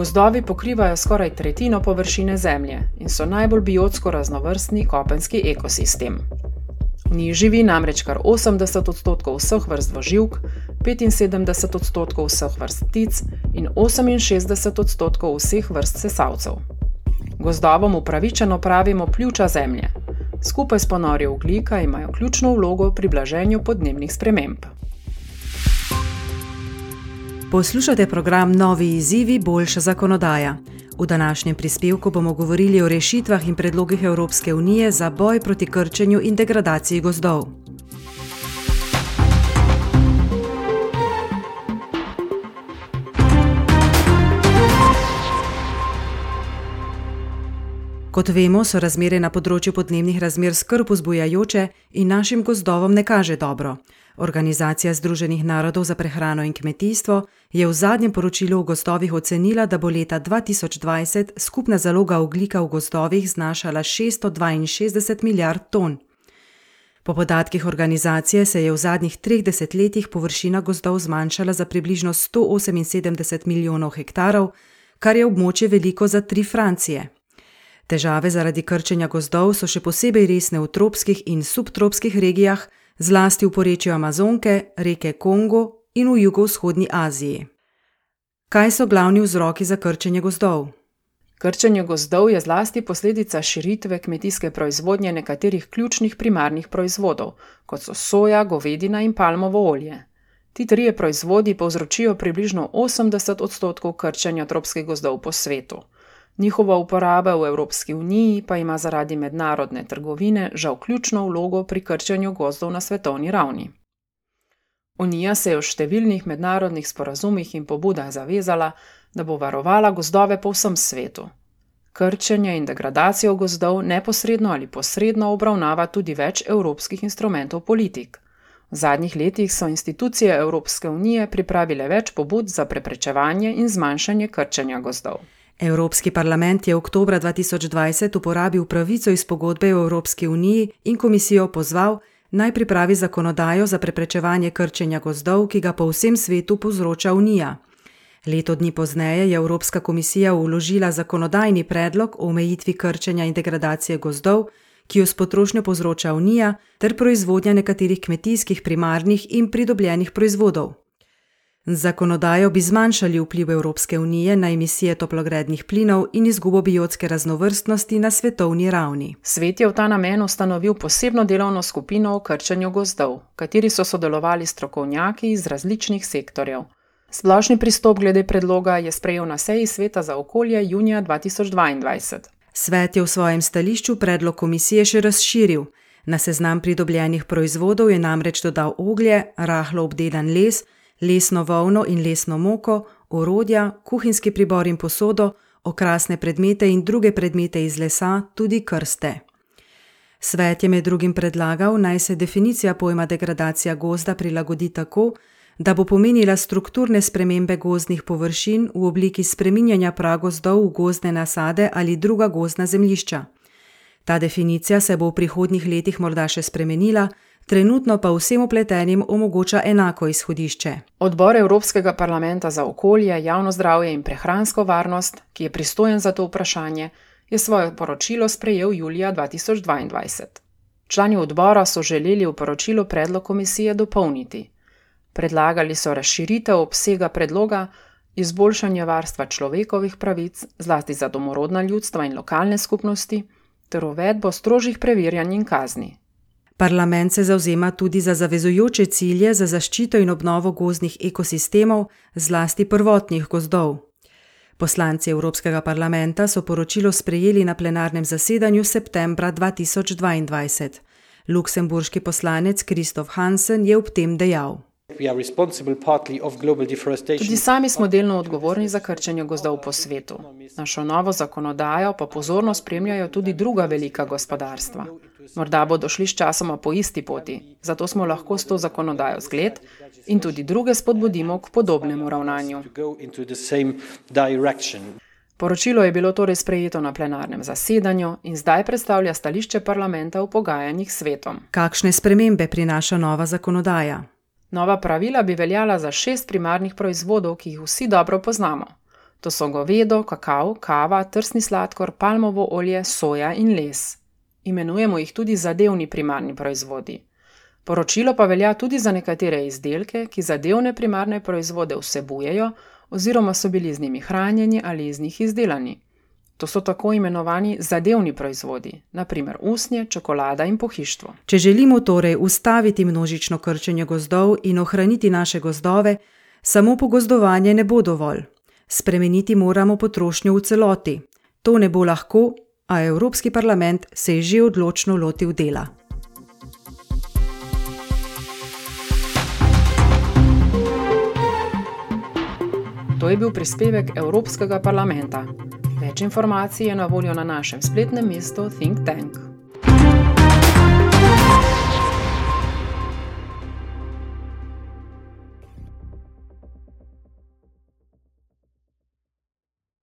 Gozdovi pokrivajo skoraj tretjino površine Zemlje in so najbolj biotsko raznovrstni kopenski ekosistem. V njih živi namreč kar 80 odstotkov vseh vrst voživk, 75 odstotkov vseh vrst ptic in 68 odstotkov vseh vrst sesalcev. Gozdovom upravičeno pravimo pljuča Zemlje. Skupaj s ponori oglika imajo ključno vlogo pri blaženju podnebnih sprememb. Poslušate program Novi izzivi, boljša zakonodaja. V današnjem prispevku bomo govorili o rešitvah in predlogih Evropske unije za boj proti krčenju in degradaciji gozdov. Kot vemo, so razmere na področju podnebnih razmer skrb vzbujajoče in našim gozdovom ne kaže dobro. Organizacija Združenih narodov za prehrano in kmetijstvo je v zadnjem poročilu o gozdovih ocenila, da bo leta 2020 skupna zaloga oglika v gozdovih znašala 662 milijard ton. Po podatkih organizacije se je v zadnjih treh desetletjih površina gozdov zmanjšala za približno 178 milijonov hektarov, kar je območje veliko za tri Francije. Težave zaradi krčenja gozdov so še posebej resne v tropskih in subtropskih regijah, zlasti v porečju Amazonke, reke Kongo in v jugovzhodni Aziji. Kaj so glavni vzroki za krčenje gozdov? Krčenje gozdov je zlasti posledica širitve kmetijske proizvodnje nekaterih ključnih primarnih proizvodov, kot so soja, govedina in palmovo olje. Ti trije proizvodi povzročijo približno 80 odstotkov krčenja tropskih gozdov po svetu. Njihova uporaba v Evropski uniji pa ima zaradi mednarodne trgovine žal ključno vlogo pri krčenju gozdov na svetovni ravni. Unija se je v številnih mednarodnih sporazumih in pobudah zavezala, da bo varovala gozdove po vsem svetu. Krčenje in degradacijo gozdov neposredno ali posredno obravnava tudi več evropskih instrumentov politik. V zadnjih letih so institucije Evropske unije pripravile več pobud za preprečevanje in zmanjšanje krčenja gozdov. Evropski parlament je oktober 2020 uporabil pravico iz pogodbe o Evropski uniji in komisijo pozval, naj pripravi zakonodajo za preprečevanje krčenja gozdov, ki ga po vsem svetu povzroča Unija. Leto dni pozneje je Evropska komisija uložila zakonodajni predlog o omejitvi krčenja in degradacije gozdov, ki jo s potrošnjo povzroča Unija, ter proizvodnja nekaterih kmetijskih primarnih in pridobljenih proizvodov. Z zakonodajo bi zmanjšali vpliv Evropske unije na emisije toplogrednih plinov in izgubo biotske raznovrstnosti na svetovni ravni. Svet je v ta namen ustanovil posebno delovno skupino o krčenju gozdov, v kateri so sodelovali strokovnjaki iz različnih sektorjev. Splošni pristop glede predloga je sprejel na seji sveta za okolje junija 2022. Svet je v svojem stališču predlog komisije še razširil. Na seznam pridobljenih proizvodov je namreč dodal oglje, rahlo obdelan les, lesno volno in lesno moko, orodja, kuhinjski pribor in posodo, okrasne predmete in druge predmete iz lesa, tudi krste. Svet je med drugim predlagal, naj se definicija pojma degradacija gozda prilagodi tako, da bo pomenila strukturne spremembe gozdnih površin v obliki spreminjanja pragozdov v gozdne nasade ali druga gozdna zemljišča. Ta definicija se bo v prihodnjih letih morda še spremenila, trenutno pa vsem upletenim omogoča enako izhodišče. Odbor Evropskega parlamenta za okolje, javno zdravje in prehransko varnost, ki je pristojen za to vprašanje, je svoje poročilo sprejel julija 2022. Člani odbora so želeli v poročilu predlog komisije dopolniti. Predlagali so razširitev obsega predloga, izboljšanje varstva človekovih pravic, zlasti za domorodna ljudstva in lokalne skupnosti, ter uvedbo strožjih preverjanj in kazni. Parlament se zauzema tudi za zavezujoče cilje za zaščito in obnovo gozdnih ekosistemov, zlasti prvotnih gozdov. Poslanci Evropskega parlamenta so poročilo sprejeli na plenarnem zasedanju septembra 2022. Luksemburški poslanec Kristof Hansen je ob tem dejal: Tudi sami smo delno odgovorni za krčenje gozdov po svetu. Našo novo zakonodajo pa pozorno spremljajo tudi druga velika gospodarstva. Morda bodo šli s časoma po isti poti, zato smo lahko s to zakonodajo zgled in tudi druge spodbudimo k podobnemu ravnanju. Poročilo je bilo torej sprejeto na plenarnem zasedanju in zdaj predstavlja stališče parlamenta v pogajanjih s svetom. Kakšne spremembe prinaša nova zakonodaja? Nova pravila bi veljala za šest primarnih proizvodov, ki jih vsi dobro poznamo. To so govedo, kakav, kava, trsni sladkor, palmovo olje, soja in les. Imenujemo jih tudi zadevni primarni proizvodi. Poročilo pa velja tudi za nekatere izdelke, ki zadevne primarne proizvode vsebujejo oziroma so bili z njimi hranjeni ali iz njih izdelani. To so tako imenovani zadevni proizvodi, naprimer usnje, čokolada in pohištvo. Če želimo torej ustaviti množično krčenje gozdov in ohraniti naše gozdove, samo pogozdovanje ne bo dovolj. Spremeniti moramo potrošnjo v celoti. To ne bo lahko, a Evropski parlament se je že odločno lotil dela. To je bil prispevek Evropskega parlamenta. Več informacij je na voljo na našem spletnem mestu Think Tank.